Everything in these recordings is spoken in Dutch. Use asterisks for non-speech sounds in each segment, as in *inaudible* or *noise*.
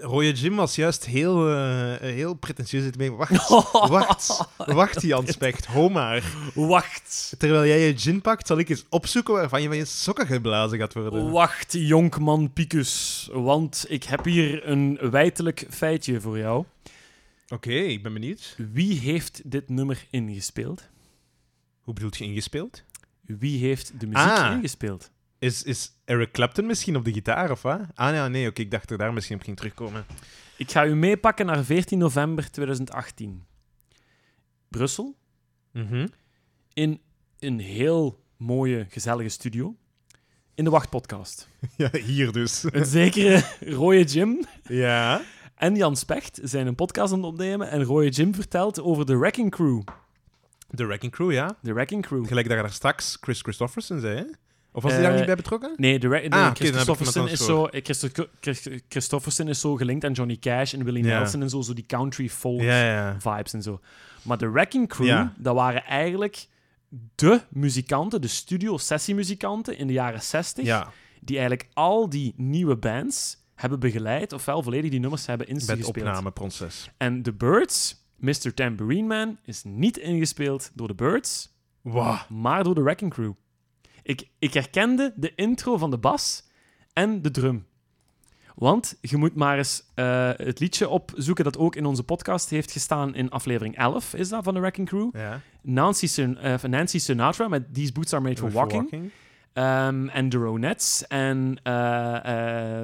Rode Jim was juist heel, eh, heel pretentieus. mee. Wacht, *laughs* wacht, wacht, Jan Specht, ho maar. Wacht. Terwijl jij je gin pakt, zal ik eens opzoeken waarvan je van je sokken geblazen gaat worden. Wacht, jonkman Picus. Want ik heb hier een wijtelijk feitje voor jou. Oké, ik ben benieuwd. Wie heeft dit nummer ingespeeld? Hoe bedoelt je ingespeeld? Wie heeft de muziek Ah. ingespeeld? Is, is Eric Clapton misschien op de gitaar, of wat? Ah, ja, nee, oké, ik dacht er daar misschien op ging terugkomen. Ik ga u meepakken naar 14 november 2018. Brussel, Mhm. in een heel mooie, gezellige studio. In de Wachtpodcast. *laughs* Ja, hier dus. *laughs* Een zekere Rooie Jim ja. en Jan Specht zijn een podcast aan het opnemen. En Rooie Jim vertelt over de Wrecking Crew. De Wrecking Crew, ja. De Wrecking Crew. Gelijk daar straks Chris Christofferson zei, hè? Of was hij Eh, daar niet bij betrokken? Nee, de, de Ah, Christofferson is zo, eh, Christo- Chris- Christofferson is zo gelinkt aan Johnny Cash en Willie. Nelson en zo, zo die country folk vibes en zo. Maar de Wrecking Crew, dat waren eigenlijk de muzikanten, de studio-sessiemuzikanten in de jaren 60, Ja, die eigenlijk al die nieuwe bands hebben begeleid, ofwel volledig die nummers hebben ingespeeld. opnameproces. En The Birds, Mr. Tambourine Man, is niet ingespeeld door The Birds, Wauw. maar door de Wrecking Crew. Ik, ik herkende de intro van de bas en de drum. Want je moet maar eens eh, het liedje opzoeken dat ook in onze podcast heeft gestaan in aflevering 11, is dat, van de Wrecking Crew. Ja. Nancy, Sin- eh, Nancy Sinatra met These Boots Are Made for Walking. Ehm, en de Ronettes. En eh,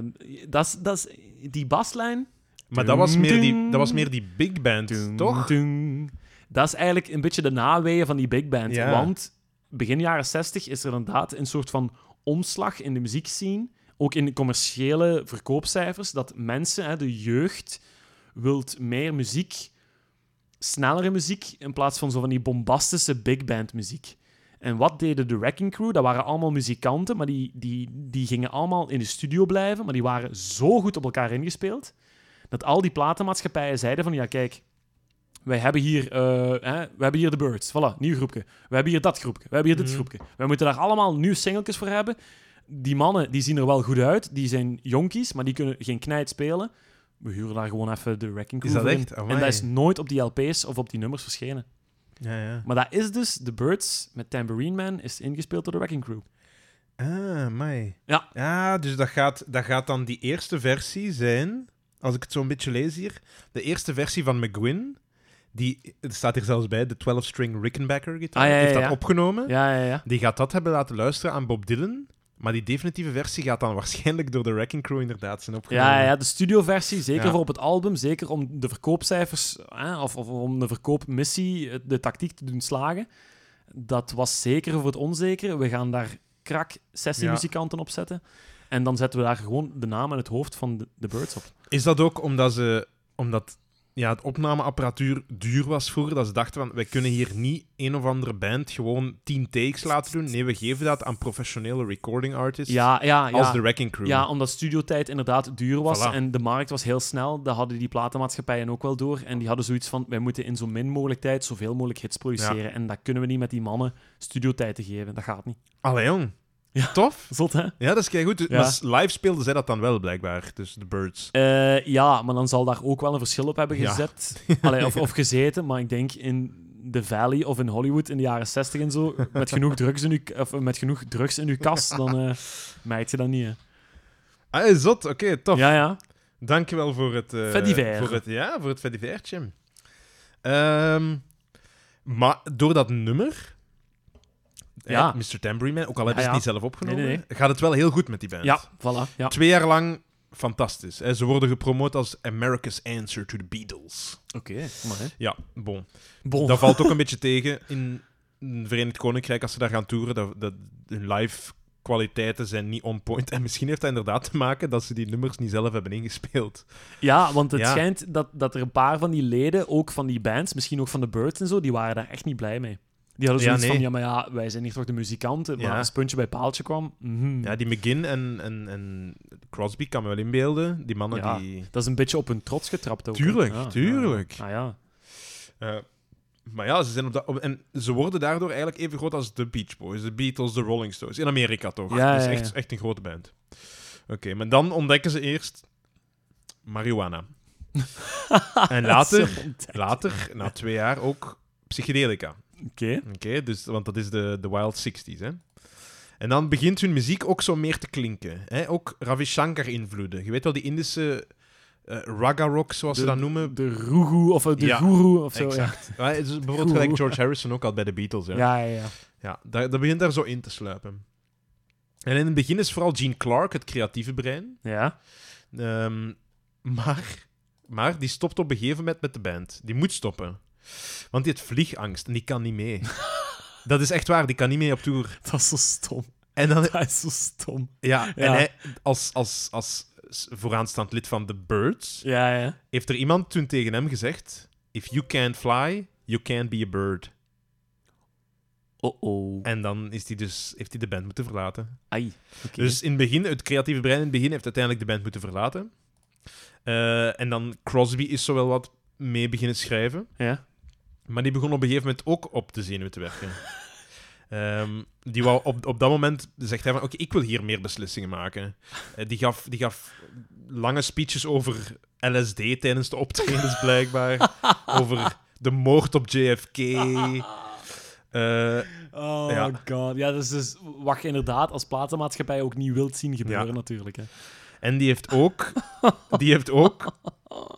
dat is- die baslijn. Maar dat was, meer die, dat was meer die big band, toch? Dat is eigenlijk een beetje de naweeën van die big band. Ja. Want begin jaren 60 is er inderdaad een soort van omslag in de muziekscene. Ook in de commerciële verkoopcijfers. Dat mensen, hè, de jeugd, wilt meer muziek, snellere muziek, in plaats van zo van die bombastische big band muziek. En wat deden de Wrecking Crew? Dat waren allemaal muzikanten, maar die, die, die gingen allemaal in de studio blijven. Maar die waren zo goed op elkaar ingespeeld, dat al die platenmaatschappijen zeiden van, ja kijk, wij hebben hier, eh, hè, we hebben hier de Birds, voilà, nieuw groepje. We hebben hier dat groepje, we hebben hier dit Mhm. groepje. Wij moeten daar allemaal nieuwe singeltjes voor hebben. Die mannen, die zien er wel goed uit, die zijn jonkies, maar die kunnen geen knijt spelen. We huren daar gewoon even de Wrecking Crew Is dat echt? En dat is nooit op die LP's of op die nummers verschenen. Ja, ja. Maar dat is dus The Birds met Tambourine Man is ingespeeld door de Wrecking Crew. Ah, mij. Ja. Ja, dus dat gaat, dat gaat dan die eerste versie zijn, als ik het zo een beetje lees hier, de eerste versie van McGuinn, die, staat hier zelfs bij, de 12-string Rickenbacker gitaar, Ah, ja, ja, heeft dat ja. opgenomen. Ja, ja, ja. Die gaat dat hebben laten luisteren aan Bob Dylan, maar die definitieve versie gaat dan *laughs* waarschijnlijk door de Wrecking Crew inderdaad zijn opgenomen. Ja, ja, de studioversie, zeker Ja. voor op het album, zeker om de verkoopcijfers, of, of om de verkoopmissie, de tactiek te doen slagen. Dat was zeker voor het onzekere. We gaan daar krak sessiemuzikanten op zetten. En dan zetten we daar gewoon de naam en het hoofd van de, de Birds op. Is dat ook omdat ze omdat ja, het opnameapparatuur duur was vroeger, dat ze dachten van, wij kunnen hier niet een of andere band gewoon 10 takes laten doen. Nee, we geven dat aan professionele recording artists Ja, ja, ja. als de Wrecking Crew. Ja, omdat studiotijd inderdaad duur was Voilà. en de markt was heel snel. Dat hadden die platenmaatschappijen ook wel door. En die hadden zoiets van, wij moeten in zo min mogelijk tijd zoveel mogelijk hits produceren. En dat kunnen we niet met die mannen studiotijd te geven. Dat gaat niet. Allee, jong. Ja. Tof. Zot, hè? Ja, dat is kei goed. Ja. Maar live speelden zij dat dan wel, blijkbaar. Dus de Birds. Eh, ja, maar dan zal daar ook wel een verschil op hebben Ja. gezet. *laughs* Allee, of, of gezeten, maar ik denk in de Valley of in Hollywood in de jaren 60 en zo, *laughs* met genoeg drugs in uw, of met genoeg drugs in uw kast, dan eh merk je dat niet. Hè. Ah, zot. Oké, tof. Ja, ja. Dankjewel voor het... eh, divers. Voor het, ja, voor het fait divertje. Ehm, maar door dat nummer... Ja. Mr. Tambourine Man, ook al hebben ze Ja, het niet zelf opgenomen, Nee, nee, gaat het wel heel goed met die band. Ja, voilà. Ja. Twee jaar lang fantastisch. Hè. Ze worden gepromoot als America's Answer to the Beatles. Oké, maar hè. Ja, bon. Bon. Dat valt ook een *laughs* beetje tegen in het Verenigd Koninkrijk als ze daar gaan toeren. Dat, dat, hun live kwaliteiten zijn niet on point. En misschien heeft dat inderdaad te maken dat ze die nummers niet zelf hebben ingespeeld. Ja, want het Ja. schijnt dat, dat er een paar van die leden, ook van die bands, misschien ook van de Birds en zo, die waren daar echt niet blij mee. Die hadden Ja, zoiets van, ja, maar ja, wij zijn hier toch de muzikanten. Maar Ja. als puntje bij paaltje kwam, mhm. Ja, die McGinn en, en, en Crosby kan me wel inbeelden. Die mannen Ja. die... dat is een beetje op hun trots getrapt ook. Tuurlijk, Ja, tuurlijk. Ja. Ah, ja. eh, maar ja, ze zijn op dat... op- en ze worden daardoor eigenlijk even groot als de Beach Boys, de Beatles, de Rolling Stones. In Amerika toch. Ja, dus ja, echt, echt een grote band. Oké, maar dan ontdekken ze eerst marihuana. *laughs* en later, later, na twee jaar, ook psychedelica. Oké. Oké, dus, want dat is de, de Wild 60s. Hè? En dan begint hun muziek ook zo meer te klinken. Hè? Ook Ravi Shankar-invloeden. Je weet wel, die Indische eh raga rock, zoals ze dat noemen. De Rugu of eh, de Ja, Guru of zo. Ja. exact. Ja, het is bijvoorbeeld gelijk George Harrison ook al bij de Beatles. Hè? Ja, ja, ja. Ja, dat, dat begint daar zo in te sluipen. En in het begin is vooral Gene Clark het creatieve brein. Ja. Ehm, maar, maar die stopt op een gegeven moment met de band. Die moet stoppen. Want die heeft vliegangst en die kan niet mee. *laughs* dat is echt waar, die kan niet mee op tour. Dat is zo stom. En dan, Dat is zo stom. ja, en hij, als, als, als vooraanstaand lid van The Birds, Ja, ja. heeft er iemand toen tegen hem gezegd: If you can't fly, you can't be a bird. Oh-oh. En dan is hij dus, heeft hij de band moeten verlaten. Ai. Dus in het begin, het creatieve brein in het begin heeft uiteindelijk de band moeten verlaten. Eh, en dan Crosby is zo wel wat mee beginnen schrijven. Ja. Maar die begon op een gegeven moment ook op de zenuwen te werken. *laughs* Ehm, die wou op, op dat moment zegt hij van, oké, ik wil hier meer beslissingen maken. Eh, die, gaf, die gaf lange speeches over LSD tijdens de optredens, blijkbaar. *laughs* over de moord op JFK. *laughs* Eh, Oh Ja. god. Ja, dat is dus wat je inderdaad als platenmaatschappij ook niet wilt zien gebeuren, Ja. natuurlijk. Hè. En die heeft ook, *laughs* die heeft ook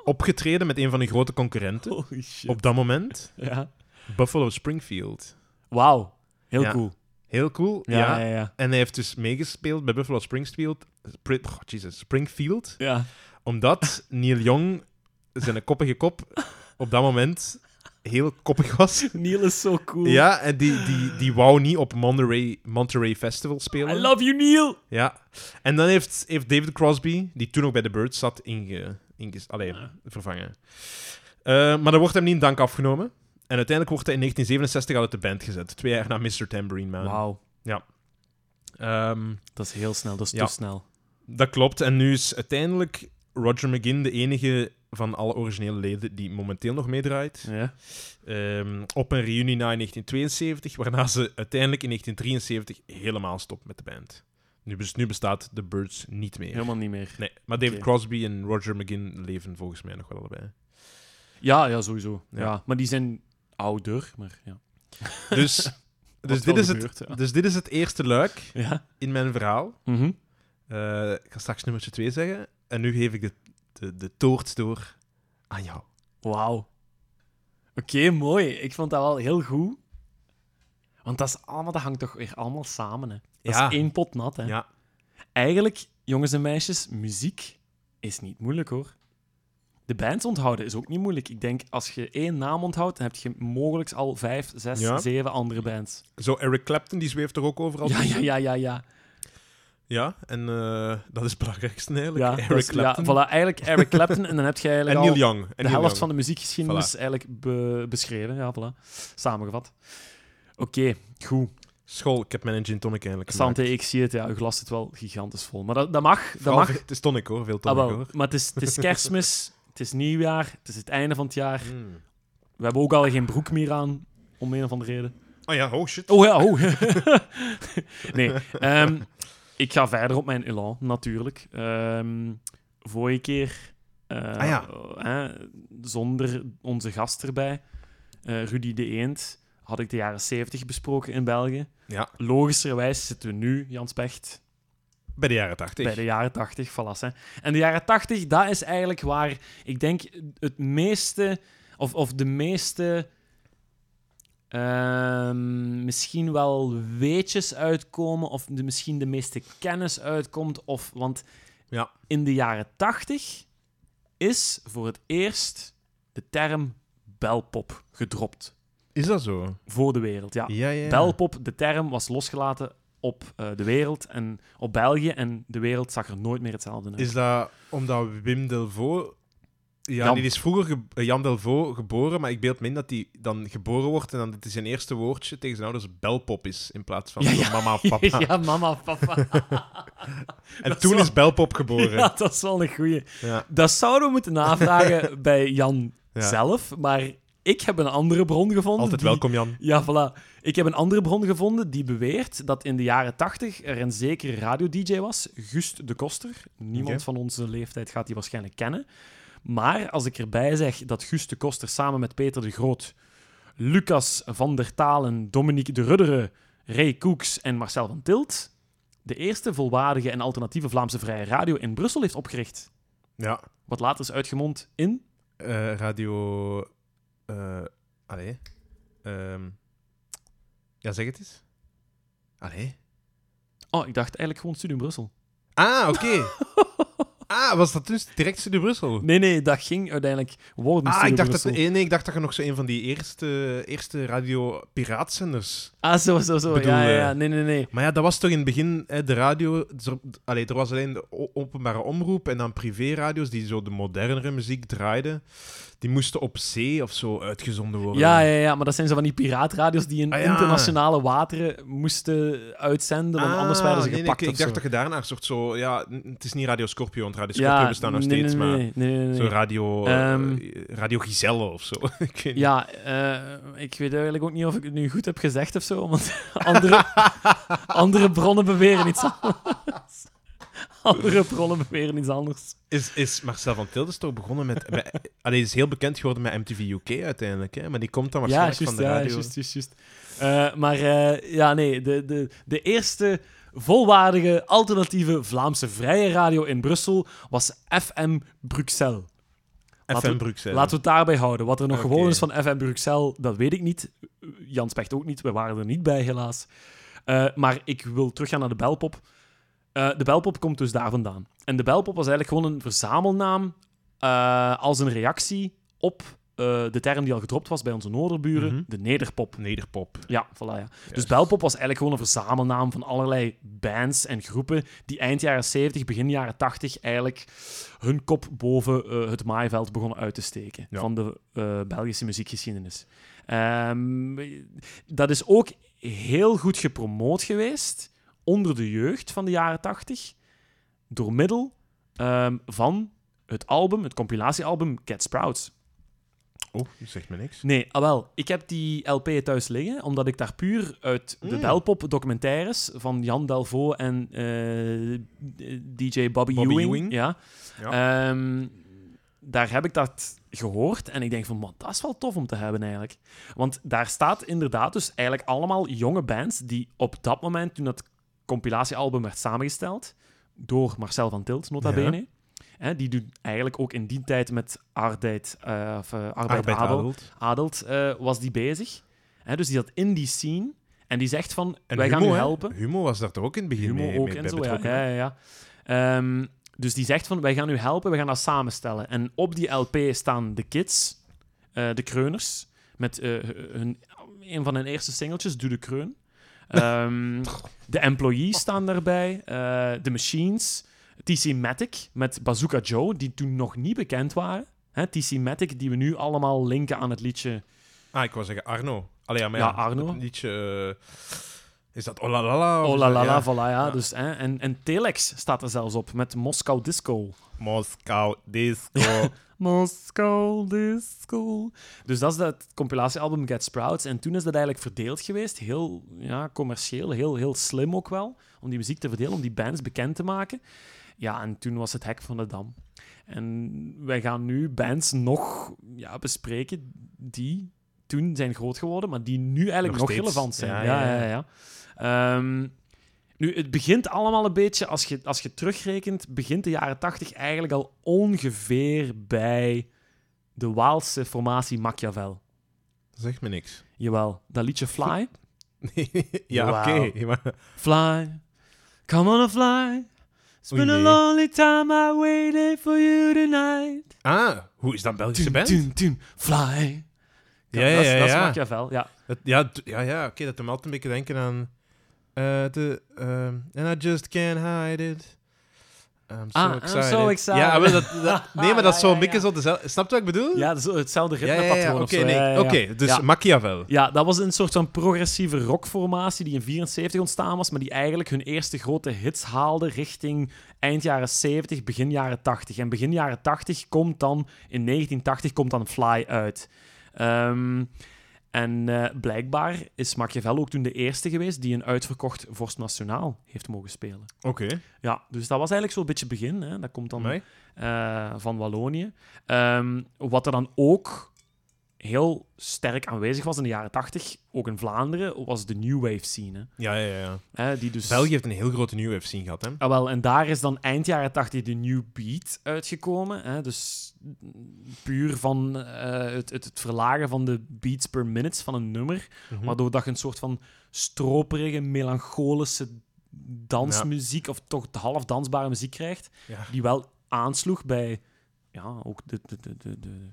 opgetreden met een van de grote concurrenten. Holy shit. Op dat moment, Ja. Buffalo Springfield. Wauw. Heel Ja. cool. Heel cool, Ja, ja. ja, ja. En hij heeft dus meegespeeld bij Buffalo Springfield. Spri- oh, Jesus, Springfield. Ja. Omdat Neil Young zijn koppige kop op dat moment heel koppig was. Neil is zo cool. Ja, en die, die, die wou niet op Monterey, Monterey Festival spelen. I love you, Neil! Ja. En dan heeft, heeft David Crosby, die toen ook bij de Birds zat, inge, inge, allee, vervangen. Eh, maar dan wordt hem niet in dank afgenomen. En uiteindelijk wordt hij in 1967 al uit de band gezet. Twee jaar na Mr. Tambourine Man. Wauw. Ehm, Dat is heel snel. Dat is Ja. te snel. Dat klopt. En nu is uiteindelijk Roger McGinn de enige van alle originele leden die momenteel nog meedraait. Ja. Ehm, op een reunie na in 1972, waarna ze uiteindelijk in 1973 helemaal stopt met de band. Nu, bes- nu bestaat The Birds niet meer. Helemaal niet meer. Nee, maar David. Crosby en Roger McGinn leven volgens mij nog wel allebei. Ja, ja, sowieso. Ja. Ja. Maar die zijn ouder, maar ja. Dus, *laughs* dus, dit is het, ja. dus dit is het eerste luik Ja. in mijn verhaal. Mhm. Eh, ik ga straks nummertje 2 zeggen. En nu geef ik de, de, de toort door aan jou. Wauw. Oké, mooi. Ik vond dat wel heel goed. Want dat, is allemaal, dat hangt toch weer allemaal samen. Hè. Dat Ja. is één pot nat. Hè. Ja, Eigenlijk, jongens en meisjes, muziek is niet moeilijk hoor. De bands onthouden is ook niet moeilijk. Ik denk, als je één naam onthoudt, dan heb je mogelijk al vijf, zes, Ja. zeven andere bands. zo Eric Clapton, die zweeft er ook overal Ja, ja, ja, ja, ja. Ja, en eh, dat is het belangrijkste eigenlijk. ja, Eric is- ja, Clapton. voilà, eigenlijk Eric Clapton en dan heb je *laughs* en eigenlijk Neil al Young. En de Neil helft Young. van de muziekgeschiedenis eigenlijk be- beschreven. Ja, voilà. Samengevat. Oké, goed. School, ik heb mijn gin tonic eigenlijk Sante, ik zie het. Ja, uw glas zit wel gigantisch vol. Maar dat, dat mag. Dat Vooral mag. Het is tonic hoor, veel Ah, tonic wel. hoor. Maar het is, het is *laughs* kerstmis, het is nieuwjaar, het is het einde van het jaar. Mm. We hebben ook al geen broek meer aan, om een of andere reden. Oh ja, oh shit. Oh ja, oh. *laughs* nee, ehm, ik ga verder op mijn elan, natuurlijk. Ehm vorige keer, eh, Ah ja. zonder onze gast erbij, eh, Rudy de Eend, had ik de jaren 70 besproken in België. Ja, Logischerwijs zitten we nu, Jans Pecht, bij de jaren 80. bij de jaren 80, voilà. Hè. En de jaren 80, dat is eigenlijk waar ik denk het meeste, of, of de meeste, ehm, misschien wel weetjes uitkomen, of de, misschien de meeste kennis uitkomt. Of, want Ja. in de jaren 80 is voor het eerst de term belpop gedropt Is dat zo? voor de wereld. Ja. Ja, ja. Belpop, de term, was losgelaten op eh, de wereld en op België. En de wereld zag er nooit meer hetzelfde uit. Is dat omdat Wim Delvaux... Ja, Jan. die is vroeger ge- eh, Jan Delvaux geboren, maar ik beeld me in dat hij dan geboren wordt en dan dat hij zijn eerste woordje tegen zijn ouders belpop is, in plaats van Ja, ja. mama of papa. *laughs* ja, mama, papa. *laughs* en dat toen is wel- is belpop geboren. *laughs* ja, dat is wel een goeie. Ja. Dat zouden we moeten navragen bij Jan Ja. zelf, maar ik heb een andere bron gevonden. Altijd die- welkom, Jan. Ja, voilà. Ik heb een andere bron gevonden die beweert dat in de jaren 80 er een zekere radio-dj was, Gust de Koster. Niemand van onze leeftijd gaat die waarschijnlijk kennen. Maar als ik erbij zeg dat Gust de Koster samen met Peter de Groot, Lucas van der Talen, Dominique de Rudderen, Ray Koeks en Marcel van Tilt de eerste volwaardige en alternatieve Vlaamse vrije radio in Brussel heeft opgericht. Ja. Wat later is uitgemond in... Eh, radio... eh allee. Ehm, ja, zeg het eens. Allee. Oh, ik dacht eigenlijk gewoon Studio Brussel. Ah, oké. *laughs* ah, was dat dus direct Studio Brussel? Nee, nee, dat ging uiteindelijk worden Ah, ik dacht, dat, Brussel. eh, nee, ik dacht dat je nog zo een van die eerste, eerste radio-piraatzenders... Ah, zo, zo, zo. bedoel, ja, ja. Nee, nee, nee. Maar ja, dat was toch in het begin hè, de radio... Er, allee, er was alleen de openbare omroep en dan privéradio's die zo de modernere muziek draaiden. Die moesten op zee of zo uitgezonden worden. Ja, ja, ja, maar dat zijn zo van die piraatradio's die in Ah, ja. internationale wateren moesten uitzenden, want Ah, anders werden ze nee, nee, gepakt ik, ik dacht dat je daarna een soort zo... Ja, het is niet Radio Scorpio, want Radio Scorpio ja, bestaat nog nee, steeds, nee, maar... Zo radio, Ehm. radio Giselle of zo. *laughs* ik weet niet. Ja, eh, ik weet eigenlijk ook niet of ik het nu goed heb gezegd of zo, want *laughs* andere, andere bronnen beweren iets anders. Andere bronnen beweren iets anders. Is, is Marcel van Tildes toch begonnen met... bij- Allee, is heel bekend geworden met MTV UK uiteindelijk, hè? maar die komt dan Ja, waarschijnlijk van de ja, radio. juist, juist, juist. Eh, maar eh, ja, nee, de, de, de eerste volwaardige alternatieve Vlaamse vrije radio in Brussel was FM Bruxelles. Laten FM we- Bruxelles. Laten we het daarbij houden. Wat er nog Oké. gewoon is van FM Bruxelles, dat weet ik niet. Jan Specht ook niet, we waren er niet bij helaas. Eh, maar ik wil teruggaan naar de Belpop. Eh, de Belpop komt dus daar vandaan. En de Belpop was eigenlijk gewoon een verzamelnaam eh, als een reactie op eh, de term die al gedropt was bij onze noorderburen, Mhm. de nederpop. Nederpop. Ja, voilà, ja. Dus. Belpop was eigenlijk gewoon een verzamelnaam van allerlei bands en groepen die eind jaren 70, begin jaren 80 eigenlijk hun kop boven het maaiveld begonnen uit te steken Ja. van de Belgische muziekgeschiedenis. Ehm, dat is ook heel goed gepromoot geweest onder de jeugd van de jaren 80 door middel ehm, van het album, het compilatiealbum Cat Sprouts. Oh, dat zegt me niks. Nee, ah wel. Ik heb die LP thuis liggen, omdat ik daar puur uit de Mm. Belpop documentaires van Jan Delvaux en eh, DJ Bobby, Bobby Ewing, Ewing. Ja, ehm, daar heb ik dat gehoord en ik denk van, man, dat is wel tof om te hebben eigenlijk. Want daar staat inderdaad dus eigenlijk allemaal jonge bands die op dat moment, toen dat compilatiealbum werd samengesteld, door Marcel van Tilt, nota bene, hè, die doet eigenlijk ook in die tijd met Arbeid, eh, of, eh, Arbeid, Arbeid Adel, Adelt. Adelt eh, was die bezig. Hè, dus die zat in die scene. En die zegt van, En wij Humo, gaan u hè? helpen. Humo was daar toch ook in het begin Humo mee, ook mee en zo, ja. ja, ja. Ehm, dus die zegt van, wij gaan u helpen, we gaan dat samenstellen. En op die LP staan de kids, de kreuners, met hun, een van hun eerste singeltjes, Doe de Kreun. Ehm, de employees staan daarbij, eh, de machines, TC Matic met Bazooka Joe, die toen nog niet bekend waren. Hè, TC Matic, die we nu allemaal linken aan het liedje Ah, ik wou zeggen Arno. Allee, ja, maar Ja, ja, Arno. het liedje... eh, is dat Oh la la la? of Oh is la dat- la la, ja. voilà, ja. Ja. Dus, hè, en, en Telex staat er zelfs op met Moskou Disco. Moskou Disco. *laughs* Moskou Disco. Dus dat is dat compilatiealbum Get Sprouts. En toen is dat eigenlijk verdeeld geweest. Heel ja, commercieel, heel, heel slim ook wel. Om die muziek te verdelen, om die bands bekend te maken. Ja, en toen was het hek van de dam. En wij gaan nu bands nog ja, bespreken die toen zijn groot geworden, maar die nu eigenlijk Nog relevant zijn. Ja, Ja, ja, ja, ja. ja. Nu, het begint allemaal een beetje, als je, als je terugrekent, begint de jaren 80 eigenlijk al ongeveer bij de Waalse formatie Machiavel. Zeg me niks. Jawel, dat liedje Fly. *laughs* ja, oké. maar- Fly, come on a fly. It's been a lonely time I waited for you tonight. Ah, hoe is dat Belgische band? tun, tun, fly. Ja, ja, dat is, ja, dat is ja. Machiavel, ja. Dat- ja, ja, ja oké, dat doet me altijd een beetje denken aan... eh, de, ehm, and I just can't hide it. I'm so Ah, I'm excited. so excited. Ja, maar dat, dat- *laughs* nee, maar dat is Ja, zo ja, ja. zo dezelfde... Snap je wat ik bedoel? Ja, zo hetzelfde ja, ja, ritmepatroon ja, of Oké, zo. nee. Ja, ja, ja. Oké, dus Ja. Machiavel. Ja, dat was een soort van progressieve rockformatie die in 74 ontstaan was, maar die eigenlijk hun eerste grote hits haalde richting eind jaren 70, begin jaren 80. En begin jaren 80 komt dan, in 1980 komt dan Fly uit. Ehm, en eh, blijkbaar is Machiavelli ook toen de eerste geweest die een uitverkocht Vorst Nationaal heeft mogen spelen. Oké. Ja, dus dat was eigenlijk zo'n beetje het begin. Hè. Dat komt dan eh, van Wallonië. Ehm, wat er dan ook heel sterk aanwezig was in de jaren 80, ook in Vlaanderen, was de New Wave scene. Ja, ja, ja. Hè. Die dus... België heeft een heel grote New Wave scene gehad, hè? Ah, wel, en daar is dan eind jaren 80 de New Beat uitgekomen. Hè? Dus puur van eh, het, het, het verlagen van de beats per minute van een nummer. Mhm. Waardoor dat je een soort van stroperige, melancholische dansmuziek, of toch half dansbare muziek krijgt. Ja. Die wel aansloeg bij ja, ook de, de, de, de-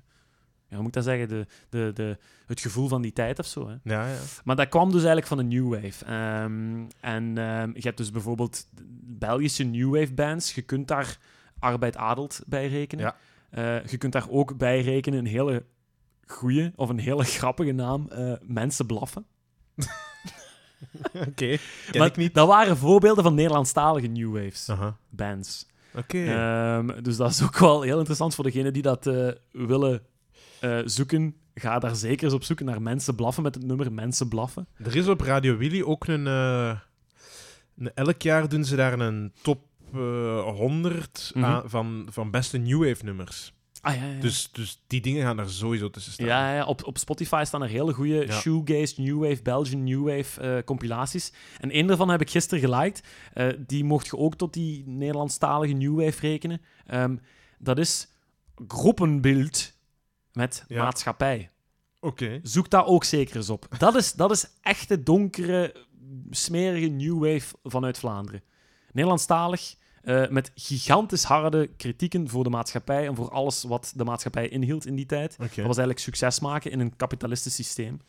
ja, hoe moet ik dat zeggen? De, de, de, het gevoel van die tijd of zo. Hè? Ja, ja. Maar dat kwam dus eigenlijk van de New Wave. Ehm, en ehm, je hebt dus bijvoorbeeld Belgische New Wave bands. Je kunt daar Arbeid Adelt bij rekenen. Ja. Eh, je kunt daar ook bij rekenen een hele goeie of een hele *laughs* grappige naam. eh, Mensen blaffen. *laughs* Oké. Ken Maar ik niet. Dat waren voorbeelden van Nederlandstalige New Waves bands. Oké. Ehm, dus dat is ook wel heel interessant voor degenen die dat eh, willen eh, zoeken. Ga daar zeker eens op zoeken naar Mensen blaffen met het nummer Mensen blaffen. Er is op Radio Willy ook een, eh, een- Elk jaar doen ze daar een top eh 100 Mhm. aan- van, van beste New Wave nummers. Ah ja, ja. Dus, dus die dingen gaan er sowieso tussen staan. Ja, ja op, op Spotify staan er hele goede shoegaze, new wave, Belgian new wave eh, compilaties. En één daarvan heb ik gisteren geliked. Eh, die mocht je ook tot die Nederlandstalige new wave rekenen. Ehm, dat is groepenbeeld met Ja. maatschappij. Oké. Zoek daar ook zeker eens op. Dat is, dat is echte donkere, smerige new wave vanuit Vlaanderen. Nederlandstalig, eh, met gigantisch harde kritieken voor de maatschappij en voor alles wat de maatschappij inhield in die tijd. Dat was eigenlijk succes maken in een kapitalistisch systeem.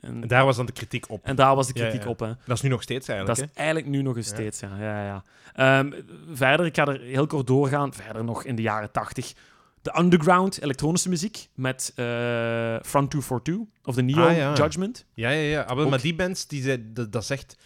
En, En daar was dan de kritiek op. en daar was de Ja, kritiek ja. op. Hè. Dat is nu nog steeds eigenlijk. Dat is eigenlijk nu nog eens steeds, ja. ja, ja. Ehm, verder, ik ga er heel kort doorgaan. Verder nog in de jaren tachtig. De underground elektronische muziek met eh Front 242 of de Neo Ah, ja. Judgment. Ja, ja, ja. Ah, Maar die bands, die zei, dat, echt...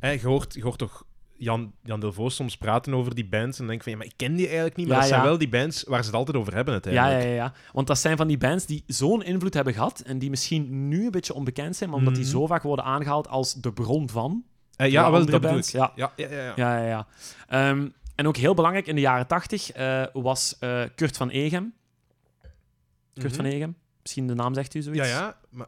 Hè, je, hoort, je hoort toch Jan, Jan Delvaux soms praten over die bands en dan denk van, ja, maar ik ken die eigenlijk niet, maar Ja, dat zijn ja. wel die bands waar ze het altijd over hebben uiteindelijk. ja, ja, ja. Want dat zijn van die bands die zo'n invloed hebben gehad en die misschien nu een beetje onbekend zijn, maar omdat die Mhm. zo vaak worden aangehaald als de bron van. Eh, ja, wel, dat bands. ik. Ja. Ja, ja, ja. ja. Ja, ja, ja. Ehm, en ook heel belangrijk in de jaren tachtig eh, was eh, Kurt van Egem. Kurt Mhm. van Egem. Misschien de naam zegt u zoiets. Ja, ja, maar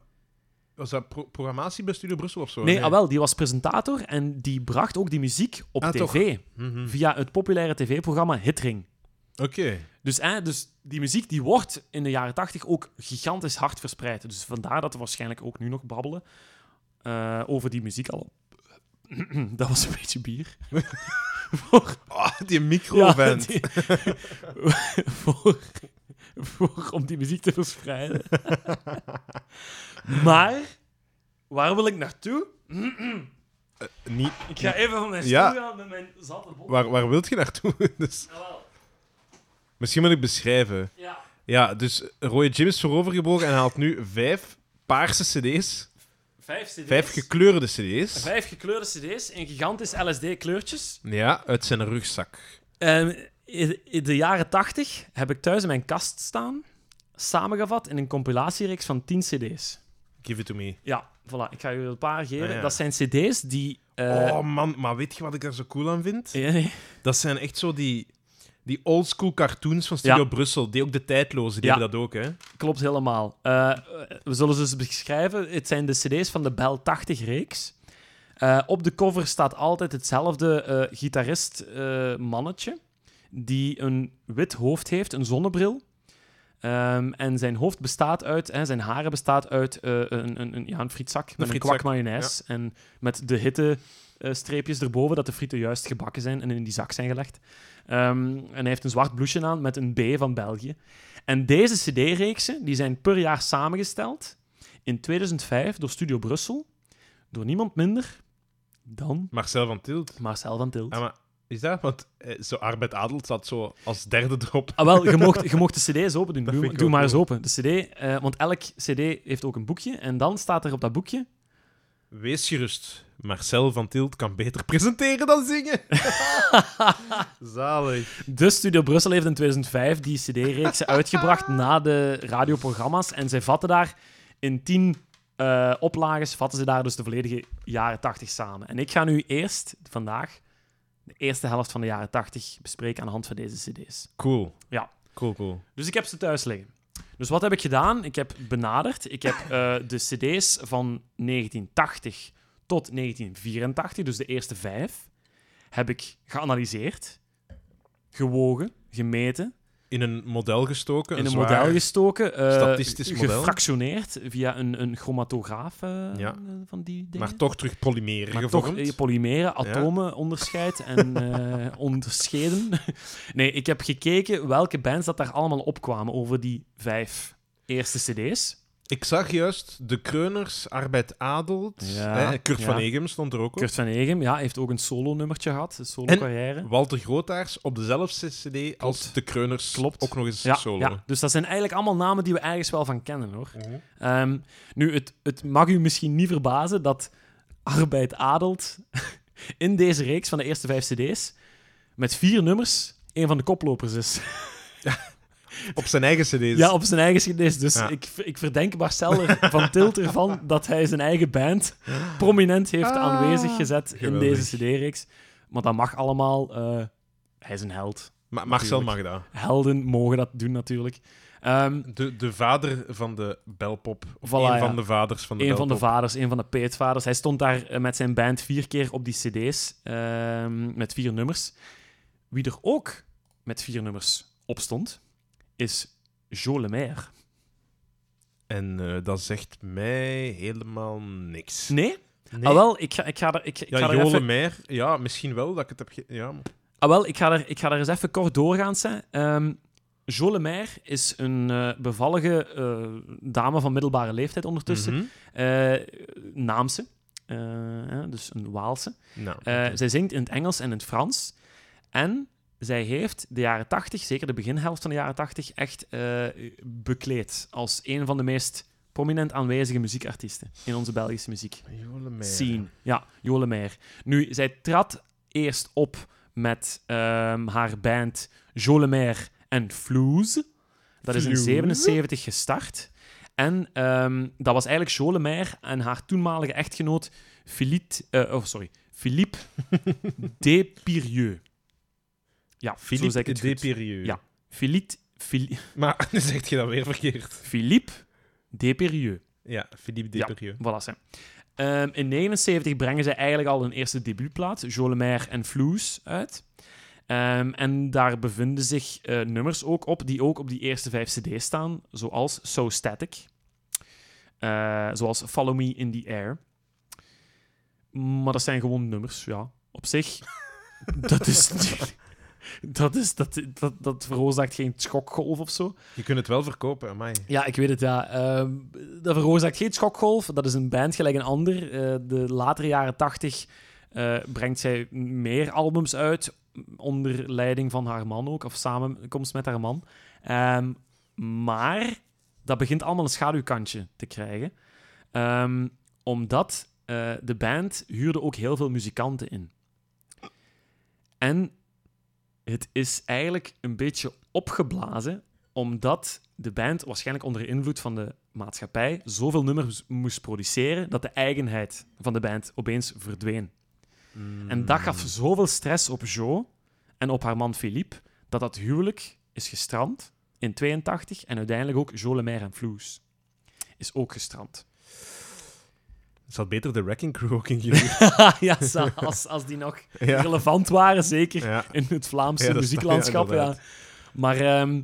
was dat pro- programmatie bij Studio Brussel of zo? Nee, ah, wel, die was presentator en die bracht ook die muziek op Ah, tv. Mhm. Via het populaire tv-programma Hitring. Oké. Dus, eh, dus die muziek die wordt in de jaren tachtig ook gigantisch hard verspreid. Dus vandaar dat we waarschijnlijk ook nu nog babbelen over die muziek al. *clears throat* dat was een beetje bier. *laughs* voor, Ah, die ja, die- *laughs* voor, voor, om die muziek te verspreiden. maar, waar wil ik naartoe? Niet, Ik ga even van mijn stoel Ja. gaan met mijn zatte bol. waar, waar wilt je naartoe? *laughs* dus, Jawel. misschien moet ik beschrijven. Ja. Ja, dus Roy Jim is voorovergebogen en haalt nu vijf paarse cd's, Vijf cd's. vijf gekleurde cd's. Vijf gekleurde cd's in gigantisch LSD-kleurtjes. Ja, uit zijn rugzak. Ehm, in in de jaren 80 heb ik thuis in mijn kast staan, samengevat in een compilatiereeks van 10 cd's. Give it to me. Ja, voilà. Ik ga u een paar geven. Ah, ja. Dat zijn cd's die... eh, oh man, maar weet je wat ik daar zo cool aan vind? ja, nee. Dat zijn echt zo die, die oldschool cartoons van Studio Ja. Brussel. Die ook de tijdloze, die Ja. hebben dat ook, hè? Klopt helemaal. Eh, we zullen ze beschrijven. Het zijn de cd's van de Bel 80-reeks. op de cover staat altijd hetzelfde eh, gitarist-mannetje, die een wit hoofd heeft, een zonnebril. Ehm, en zijn hoofd bestaat uit, hè, zijn haren bestaat uit eh, een, een, een, ja, een frietzak met een frietzak, kwak mayonaise. En met de hitte eh, streepjes erboven, dat de frieten juist gebakken zijn en in die zak zijn gelegd. Ehm, en hij heeft een zwart blouseje aan met een B van België. En deze CD-reeksen die zijn per jaar samengesteld in 2005 door Studio Brussel, door niemand minder dan Marcel van Tilt. Marcel van Tilt. Maar is dat? Want eh, zo Arbeid Adel zat zo als derde erop. Ah, wel, je mocht, je mocht de cd's open doen. Dat Doe, maar eens open. De cd, eh, want elk cd heeft ook een boekje. En dan staat er op dat boekje... Wees gerust. Marcel van Tilt kan beter presenteren dan zingen. *laughs* Zalig. De Studio Brussel heeft in 2005 die CD-reeks *laughs* uitgebracht na de radioprogramma's. En zij vatten daar in tien uh, oplages, vatten ze daar dus de volledige jaren 80 samen. En ik ga nu eerst vandaag de eerste helft van de jaren 80 bespreken aan de hand van deze CD's. Cool. Ja. Cool, cool. Dus ik heb ze thuis liggen. Dus wat heb ik gedaan? Ik heb benaderd. Ik heb uh, de CD's van 1980 tot 1984, dus de eerste vijf, heb ik geanalyseerd, gewogen, gemeten. In een model gestoken. In een, model gestoken. Uh, statistisch model. Gefractioneerd via een, een chromatograaf uh, ja. van die dingen. Maar toch terug polymeren maar gevormd. toch polymeren, atomen ja. onderscheid en uh, *laughs* onderscheiden. *laughs* nee, ik heb gekeken welke bands dat daar allemaal opkwamen over die vijf eerste cd's. Ik zag juist de Kreuners, Arbeid Adelt. Ja, hè, Kurt ja. van Egem stond er ook op. Kurt van Egem, ja, heeft ook een solo-nummertje gehad, een solo-carrière. Walter Grootaars op dezelfde cd als de Kreuners. Klopt. Ook nog eens Ja, solo. ja, dus dat zijn eigenlijk allemaal namen die we ergens wel van kennen, hoor. Mhm. Ehm, nu, het, het mag u misschien niet verbazen dat Arbeid Adelt *laughs* in deze reeks van de eerste vijf cd's met vier nummers een van de koplopers is. *laughs* Op zijn eigen cd's. Ja, op zijn eigen cd's. Dus Ja. ik, ik verdenk Marcel van Tilt ervan *laughs* dat hij zijn eigen band prominent heeft Ah, aanwezig gezet in deze cd-reeks. Maar dat mag allemaal. eh, hij is een held. Ma- Marcel Natuurlijk. Magda. Helden mogen dat doen, natuurlijk. Ehm, De, de vader van de belpop. Of Voilà, een ja. van de vaders van de een van de vaders, een van de peetvaders. Hij stond daar eh, met zijn band vier keer op die cd's, ehm, met vier nummers. Wie er ook met vier nummers op stond, is Jo Lemaire. En eh, dat zegt mij helemaal niks. Nee? Nee. Ah, wel, ik ga, ik ga er, ik, ik ga ja, er Jole even... Meijer, ja, misschien wel dat ik het heb... ge- Ja, Ah, wel, ik ga er, ik ga er eens even kort doorgaan. Hè. Ehm Jo Lemaire is een eh, bevallige eh, dame van middelbare leeftijd ondertussen. Mhm. Eh, Naamse, dus een Waalse. Nou. Zij zingt in het Engels en in het Frans. En zij heeft de jaren 80, zeker de beginhelft van de jaren 80, echt eh, bekleed als een van de meest prominent aanwezige muziekartiesten in onze Belgische muziek Jole Meijer. scene. Ja, Jole Meijer. Nu, zij trad eerst op met ehm, haar band Jole Meijer en. Dat is in Floes? 77 gestart. En ehm, dat was eigenlijk Jole Meijer en haar toenmalige echtgenoot Philippe, eh, oh, sorry, Philippe. *laughs* Ja, Philippe goed. Despirieux. Ja. Philippe, Phili- *laughs* Maar *laughs* nu zeg je dat weer verkeerd. Philippe Despirieux. Ja, Philippe Ja. Despirieux. Voilà. Ehm, in 79 brengen ze eigenlijk al hun eerste debuutplaat, Jolemaire en Floes, uit. Ehm, en daar bevinden zich eh, nummers ook op, die ook op die eerste vijf cd's staan, zoals So Static, eh, zoals Follow Me in the Air. Maar dat zijn gewoon nummers, ja. Op zich, *laughs* dat is... *laughs* Dat, is, dat, dat, dat veroorzaakt geen schokgolf of zo. Je kunt het wel verkopen, amai. Ja, ik weet het, ja. Ehm, dat veroorzaakt geen schokgolf. Dat is een band gelijk een ander. Eh, de latere jaren tachtig eh, brengt zij meer albums uit, onder leiding van haar man ook, of samenkomst met haar man. Ehm, maar dat begint allemaal een schaduwkantje te krijgen. Ehm, omdat eh, de band huurde ook heel veel muzikanten in. En het is eigenlijk een beetje opgeblazen omdat de band waarschijnlijk onder invloed van de maatschappij zoveel nummers moest produceren dat de eigenheid van de band opeens verdween. En dat gaf zoveel stress op Jo en op haar man Philippe dat dat huwelijk is gestrand in 82 en uiteindelijk ook Jo Lemaire en Floes is ook gestrand. Het zat beter de Wrecking Crew ook in jullie. *laughs* ja, als, als die nog *laughs* ja. relevant waren, zeker ja. in het Vlaamse Ja, muzieklandschap. ja. Maar ehm,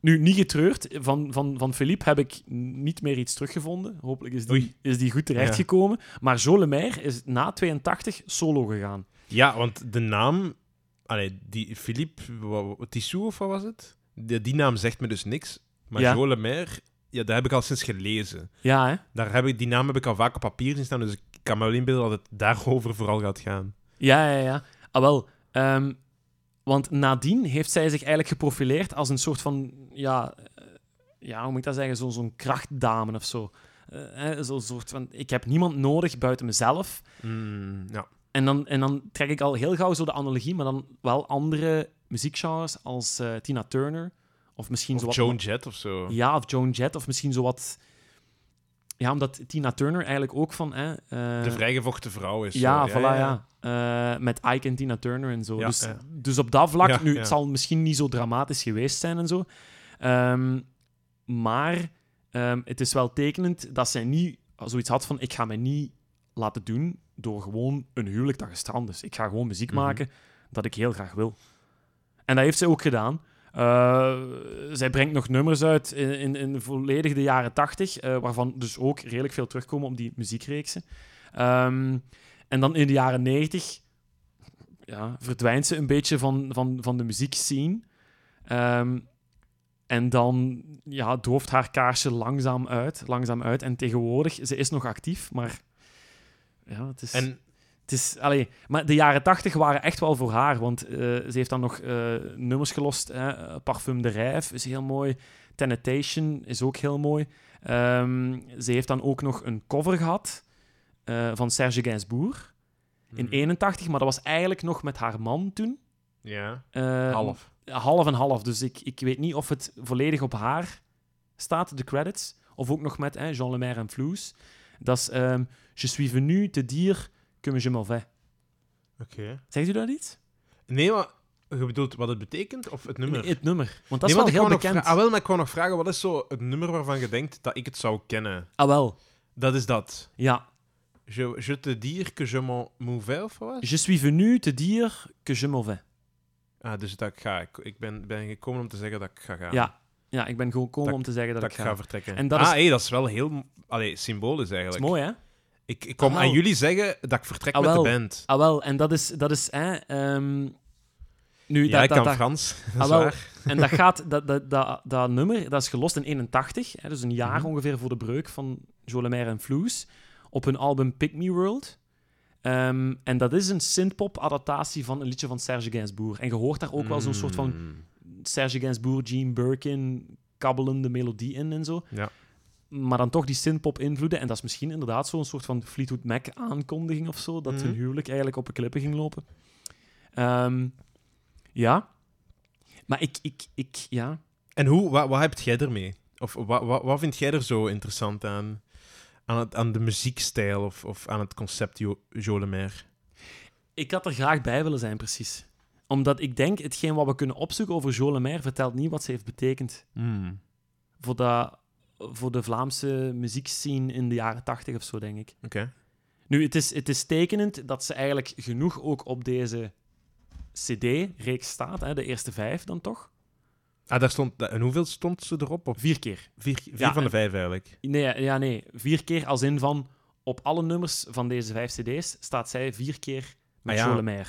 nu, niet getreurd. Van, van, van Philippe heb ik niet meer iets teruggevonden. Hopelijk is die, Oei. is die goed terechtgekomen. Maar Jo Lemaire is na 82 solo gegaan. Ja, want de naam... Allee, die Philippe Tissou of wat was het? Die, die naam zegt me dus niks. Maar. Jo Lemaire, ja, dat heb ik al sinds gelezen. Ja, hè? Daar heb ik, die naam heb ik al vaak op papier zien staan, dus ik kan me wel inbeelden dat het daarover vooral gaat gaan. Ja, ja, ja. Ah, wel. ehm, want nadien heeft zij zich eigenlijk geprofileerd als een soort van... Ja, eh, ja hoe moet ik dat zeggen? Zo- Zo'n krachtdame of zo. Eh, Zo'n soort van... Ik heb niemand nodig buiten mezelf. Mm, ja. En dan, en dan trek ik al heel gauw zo de analogie, maar dan wel andere muziekgenres als eh, Tina Turner. Of misschien zo Of wat... Joan Jett of zo. Ja, of Joan Jett. Of misschien zo wat... Ja, omdat Tina Turner eigenlijk ook van... Hè, eh, De vrijgevochten vrouw is ja, zo. voilà, ja. Eh, met Ike en Tina Turner en zo. Ja, dus, ja. dus op dat vlak, Ja, nu, ja. het zal misschien niet zo dramatisch geweest zijn en zo. Ehm, maar ehm, het is wel tekenend dat zij niet zoiets had van: ik ga mij niet laten doen door gewoon een huwelijk dat gestrand is. Ik ga gewoon muziek Mhm. maken dat ik heel graag wil. En dat heeft zij ook gedaan. Eh, zij brengt nog nummers uit in, in, in volledig de jaren tachtig, eh, waarvan dus ook redelijk veel terugkomen op die muziekreeksen. Ehm, en dan in de jaren negentig ja, verdwijnt ze een beetje van, van, van de muziekscene. Ehm, en dan ja, dooft haar kaarsje langzaam uit, langzaam uit. En tegenwoordig, ze is nog actief, maar ja, het is... Het is, allee, maar de jaren tachtig waren echt wel voor haar, want eh, ze heeft dan nog eh, nummers gelost. Hè? Parfum de Rijf is heel mooi. Tenetation is ook heel mooi. Ehm, ze heeft dan ook nog een cover gehad eh, van Serge Gainsbourg in Mhm. 81, maar dat was eigenlijk nog met haar man toen. Ja, Eh, half. Half en half, dus ik, ik weet niet of het volledig op haar staat, de credits, of ook nog met hè, Jean Lemaire en Floes. Dat is ehm, Je suis venu te dire que je m'en vais. Oké. Zegt u dat iets? Nee, maar je bedoelt wat het betekent of het nummer? Nee, het nummer. Want dat Nee, is wel heel bekend. Ah, wel, maar ik wou nog vragen, wat is zo het nummer waarvan je denkt dat ik het zou kennen? Ah, wel. Dat is dat. Ja. Je, je te dire que je m'en mouvais, of wat? Je suis venu te dire que je m'en vais. Ah, dus dat ik ga. Ik, ik ben, ben gekomen om te zeggen dat ik ga gaan. Ja. ja, ik ben gewoon gekomen Dat- om te zeggen dat, Dat ik ga. ga vertrekken. En dat ah, is- hé, dat is wel heel allee, symbolisch Dat eigenlijk. is mooi, hè? Ik, ik kom Ah, aan jullie zeggen dat ik vertrek Ah, met de band. Ah, wel. En dat is... Dat is hè, ehm, nu, Ja, dat, ik dat, kan dat- Frans. *laughs* Dat Ah, is wel. waar. En dat *laughs* gaat... Dat, dat, dat, dat nummer, dat is gelost in 81. Hè, dus een jaar Mhm. ongeveer voor de breuk van Joe Lemaire en Floes. Op hun album Pick Me World. Ehm, en dat is een synthpop-adaptatie van een liedje van Serge Gainsbourg. En je hoort daar ook wel zo'n soort van Mm. Serge Gainsbourg, Gene Birkin kabbelende melodie in en zo. Ja. Maar dan toch die synthpop-invloeden. En dat is misschien inderdaad zo'n soort van Fleetwood Mac-aankondiging of zo. Dat Mhm. hun huwelijk eigenlijk op een klippen ging lopen. Ehm, ja. Maar ik, ik, ik, ja. En hoe, wat, wat heb jij ermee? Of wat, wat, wat vind jij er zo interessant aan? Aan, het, aan de muziekstijl of, of aan het concept Jo- Joe Lemaire? Ik had er graag bij willen zijn, precies. Omdat ik denk, hetgeen wat we kunnen opzoeken over Jo Lemaire vertelt niet wat ze heeft betekend Mm. voor, dat, voor de Vlaamse muziekscene in de jaren tachtig of zo, denk ik. Oké. Nu, het is, het is tekenend dat ze eigenlijk genoeg ook op deze CD-reeks staat, hè, de eerste vijf dan toch? Ah, daar stond... En hoeveel stond ze erop? Op Vier keer. vier vier Ja, van de vijf eigenlijk. Nee, ja, nee. Vier keer als in van op alle nummers van deze vijf CD's staat zij vier keer met Ah, ja.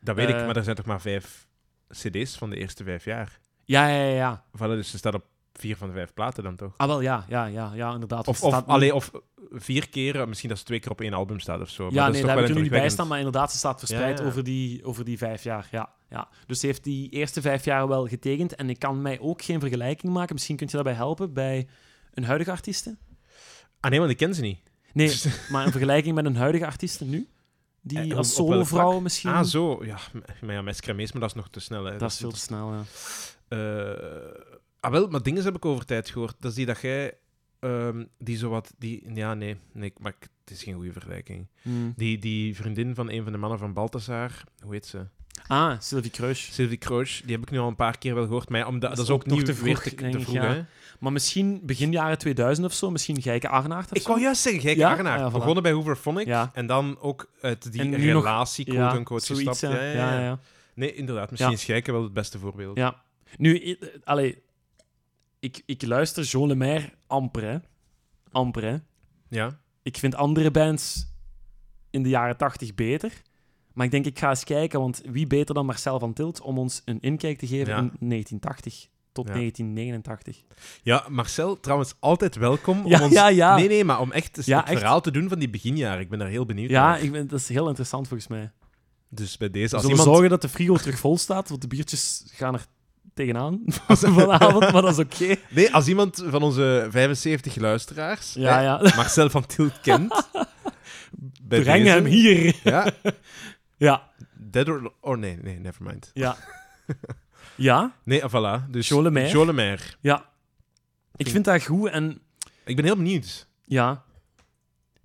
Dat weet ik, Eh. maar er zijn toch maar vijf cd's van de eerste vijf jaar? Ja, ja, ja. ja. Voilà, dus ze staat op vier van de vijf platen dan toch? Ah, wel, ja, ja, ja, ja inderdaad. Of, of, staat allee, of vier keer, misschien dat ze twee keer op één album staat of zo. Maar Ja, dat nee, is daar toch heb wel ik er nu niet bij staan, maar inderdaad, ze staat verspreid Ja, ja. Over, die, over die vijf jaar. Ja, ja. Dus ze heeft die eerste vijf jaar wel getekend en ik kan mij ook geen vergelijking maken. Misschien kunt je daarbij helpen bij een huidige artieste? Ah nee, want ik ken ze niet. Nee, *laughs* maar een vergelijking met een huidige artieste nu? Die Eh, als solovrouw vlak? misschien? Ah, zo. Ja, maar ja, met Scremees, maar dat is nog te snel. Hè. Dat is veel te snel, ja. Eh, ah, wel, maar dingen heb ik over tijd gehoord. Dat is die dat jij... ehm, die zo wat... Die, ja, nee. nee maar het is geen goede vergelijking. Hmm. Die, die vriendin van een van de mannen van Balthazar, hoe heet ze? Ah, Sylvie Kruis. Sylvie Kroos, die heb ik nu al een paar keer wel gehoord. Maar ja, omdat, Dat dat, is ook, ook nog te vroeg, te, vroeg, ja. Maar misschien begin jaren 2000 of zo, misschien Geike Arnaert Ik wou juist zeggen, Geike Ja? Arnaert. Ah, ja, voilà. Begonnen bij Hooverphonic. Ja. En dan ook uit die nog- relatie, ja, quote-unquote, zoiets, gestapt. ja. Ja. Nee, inderdaad. Misschien is Geike wel het beste voorbeeld. Ja. Nu, allee, ik, ik luister Jean Lemaire amper, hè. Amper, hè. Ja? Ik vind andere bands in de jaren 80 beter. Maar ik denk, ik ga eens kijken, want wie beter dan Marcel van Tilt om ons een inkijk te geven Ja. in 1980 tot Ja. 1989. Ja, Marcel, trouwens, altijd welkom om Ja, ons... ja, ja. Nee, nee, maar om echt Ja, het echt. verhaal te doen van die beginjaren. Ik ben daar heel benieuwd Ja, naar. ik ben, dat is heel interessant volgens mij. Dus bij deze, als zullen iemand... zorgen dat de frigo terug vol staat, want de biertjes gaan er tegenaan *laughs* vanavond, maar dat is oké. Nee, als iemand van onze 75 luisteraars Ja, hè, ja. Marcel van Tilt kent... *laughs* Breng deze- hem hier. Ja, *laughs* Ja, Dead or... Oh, nee, nee, never mind. ja. Ja, Nee, ah, voilà. Dus Jean Lemaire. Jean Lemaire. ja. Ik vind dat goed en Ik ben heel benieuwd. ja.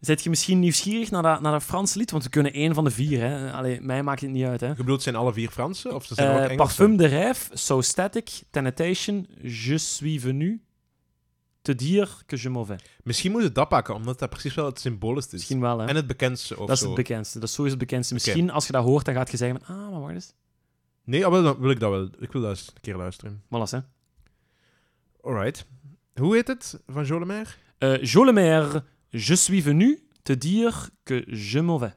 Zet je misschien nieuwsgierig naar dat, naar dat Franse lied? Want we kunnen één van de vier, hè. Allee, mij maakt het niet uit, hè. Je bedoelt, zijn alle vier Franse? Of ze zijn er ook Eh? Parfum de Rêve, So Static, Tentation, Je suis venu te dire que je m'en vais. Misschien moet het dat pakken, omdat dat precies wel het symbolisch is. Misschien wel, hè. En het bekendste of dat is zo. het bekendste. Dat is sowieso het bekendste. Misschien als je dat hoort, dan gaat je zeggen: van, Ah, maar wacht eens. Nee, ah, wel, dan wil ik dat wel. Ik wil dat eens een keer luisteren. Mallas, hè. Alright. Hoe heet het van Jean Lemaire? Eh, Jo Le Maire, Je suis venu te dire que je m'en vais.